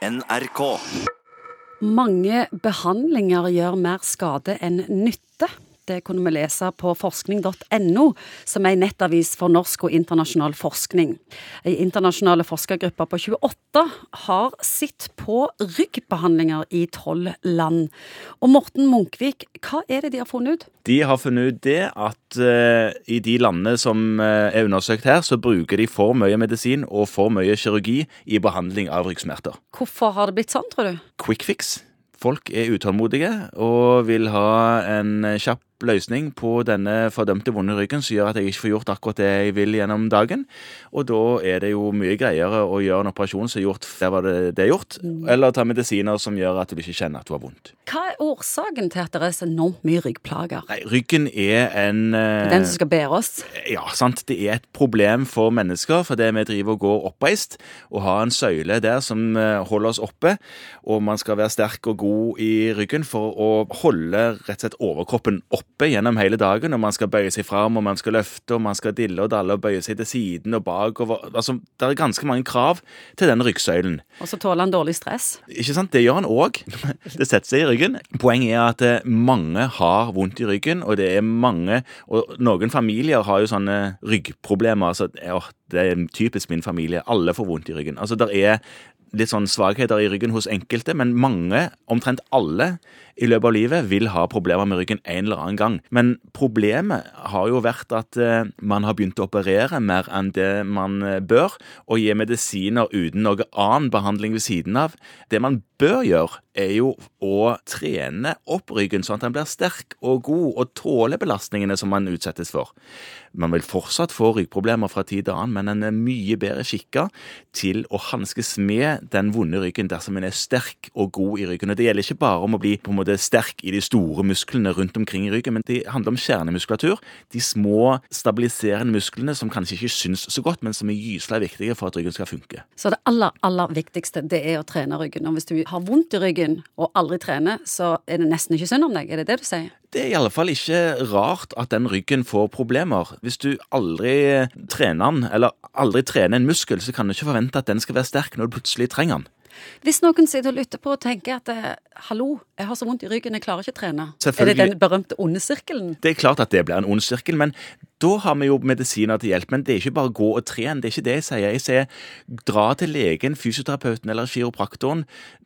NRK. Mange behandlinger gjør mer skade enn nytte. Det kunne vi lese på forskning.no, som er en nettavis for norsk og internasjonal forskning. Ei internasjonale forskergruppe på 28 har sett på ryggbehandlinger i tolv land. Og Morten Munkvik, hva er det de har funnet ut? De har funnet ut det at uh, i de landene som uh, er undersøkt her, så bruker de for mye medisin og for mye kirurgi i behandling av ryggsmerter. Hvorfor har det blitt sånn, tror du? Quick fix. Folk er utålmodige og vil ha en kjapp løsning på denne fordømte vonde ryggen som gjør at jeg ikke får gjort akkurat det jeg vil gjennom dagen. Og da er det jo mye greiere å gjøre en operasjon som er gjort der var det, det er gjort, eller ta medisiner som gjør at du ikke kjenner at du har vondt. Hva er årsaken til at det er så enormt mye ryggplager? Nei, Ryggen er en uh, Den som skal bære oss? Ja, sant. Det er et problem for mennesker fordi vi driver og går oppreist og har en søyle der som uh, holder oss oppe. Og man skal være sterk og god i ryggen for å holde rett og slett overkroppen oppe gjennom hele dagen. Og man skal bøye seg fram, og man skal løfte, og man skal dille og dalle og bøye seg til siden og bakover. Altså, det er ganske mange krav til den ryggsøylen. Og så tåler han dårlig stress? Ikke sant? Det gjør han òg. Det setter seg i ryggen. Poenget er at eh, mange har vondt i ryggen, og det er mange Og noen familier har jo sånne ryggproblemer. Altså, det er typisk min familie. Alle får vondt i ryggen. Altså, det er litt sånn svakheter i ryggen hos enkelte, men mange, omtrent alle, i løpet av livet vil ha problemer med ryggen en eller annen gang. Men problemet har jo vært at eh, man har begynt å operere mer enn det man eh, bør, og gi medisiner uten noe annen behandling ved siden av. Det man bør gjøre, er jo å trene opp ryggen sånn at den blir sterk og god og tåler belastningene som man utsettes for. Man vil fortsatt få ryggproblemer fra tid til annen, men en er mye bedre skikka til å hanskes med den vonde ryggen dersom en er sterk og god i ryggen. Og Det gjelder ikke bare om å bli på en måte sterk i de store musklene rundt omkring i ryggen, men det handler om kjernemuskulatur. De små stabiliserende musklene som kanskje ikke syns så godt, men som er gyselig viktige for at ryggen skal funke. Så det aller, aller viktigste det er å trene ryggen. Og hvis du har vondt i ryggen og aldri trener, så er det nesten ikke synd om deg. Er det det du sier? Det er i alle fall ikke rart at den ryggen får problemer. Hvis du aldri trener den, eller aldri trener en muskel, så kan du ikke forvente at den skal være sterk når du plutselig trenger den. Hvis noen sitter og lytter på og tenker at eh, hallo, jeg har så vondt i ryggen, jeg klarer ikke å trene. Er det den berømte onde sirkelen? Det er klart at det blir en ond sirkel, men da har vi jo medisiner til hjelp. Men det er ikke bare gå og trene, Det er ikke det jeg sier. Jeg sier dra til legen, fysioterapeuten eller kiropraktoren.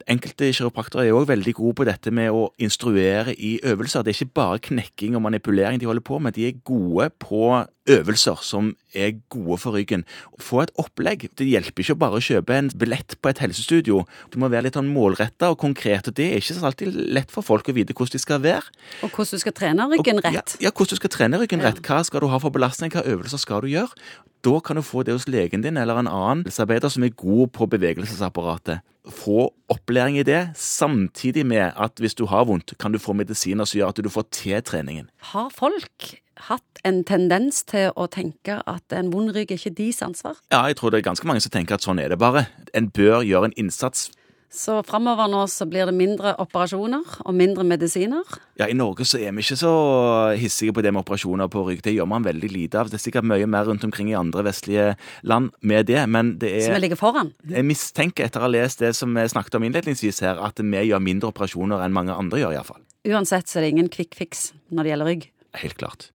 Enkelte kiropraktorer er òg veldig gode på dette med å instruere i øvelser. Det er ikke bare knekking og manipulering de holder på med. De er gode på øvelser som er gode for ryggen. Få et opplegg. Det hjelper ikke bare å kjøpe en billett på et helsestudio. Du må være litt sånn målretta og konkret, og det er ikke så alltid lett for folk å vite hvordan de skal være. Og hvordan du skal trene ryggen rett? Ja, ja, hvordan du skal trene ryggen rett. Hva skal du ha for belastning, hva øvelser skal du gjøre? Da kan du få det hos legen din eller en annen helsearbeider som er god på bevegelsesapparatet. Få opplæring i det, samtidig med at hvis du har vondt, kan du få medisiner som gjør at du får til treningen. Har folk hatt en tendens til å tenke at en vond rygg er ikke deres ansvar? Ja, jeg tror det er ganske mange som tenker at sånn er det bare. En bør gjøre en innsats. Så framover nå så blir det mindre operasjoner og mindre medisiner. Ja, I Norge så er vi ikke så hissige på det med operasjoner på rygg. Det gjør man veldig lite av. Det er sikkert mye mer rundt omkring i andre vestlige land med det, men det Som er ligger foran. Jeg mistenker etter å ha lest det som vi snakket om innledningsvis her, at vi gjør mindre operasjoner enn mange andre gjør, iallfall. Uansett så er det ingen kvikkfiks når det gjelder rygg. Helt klart.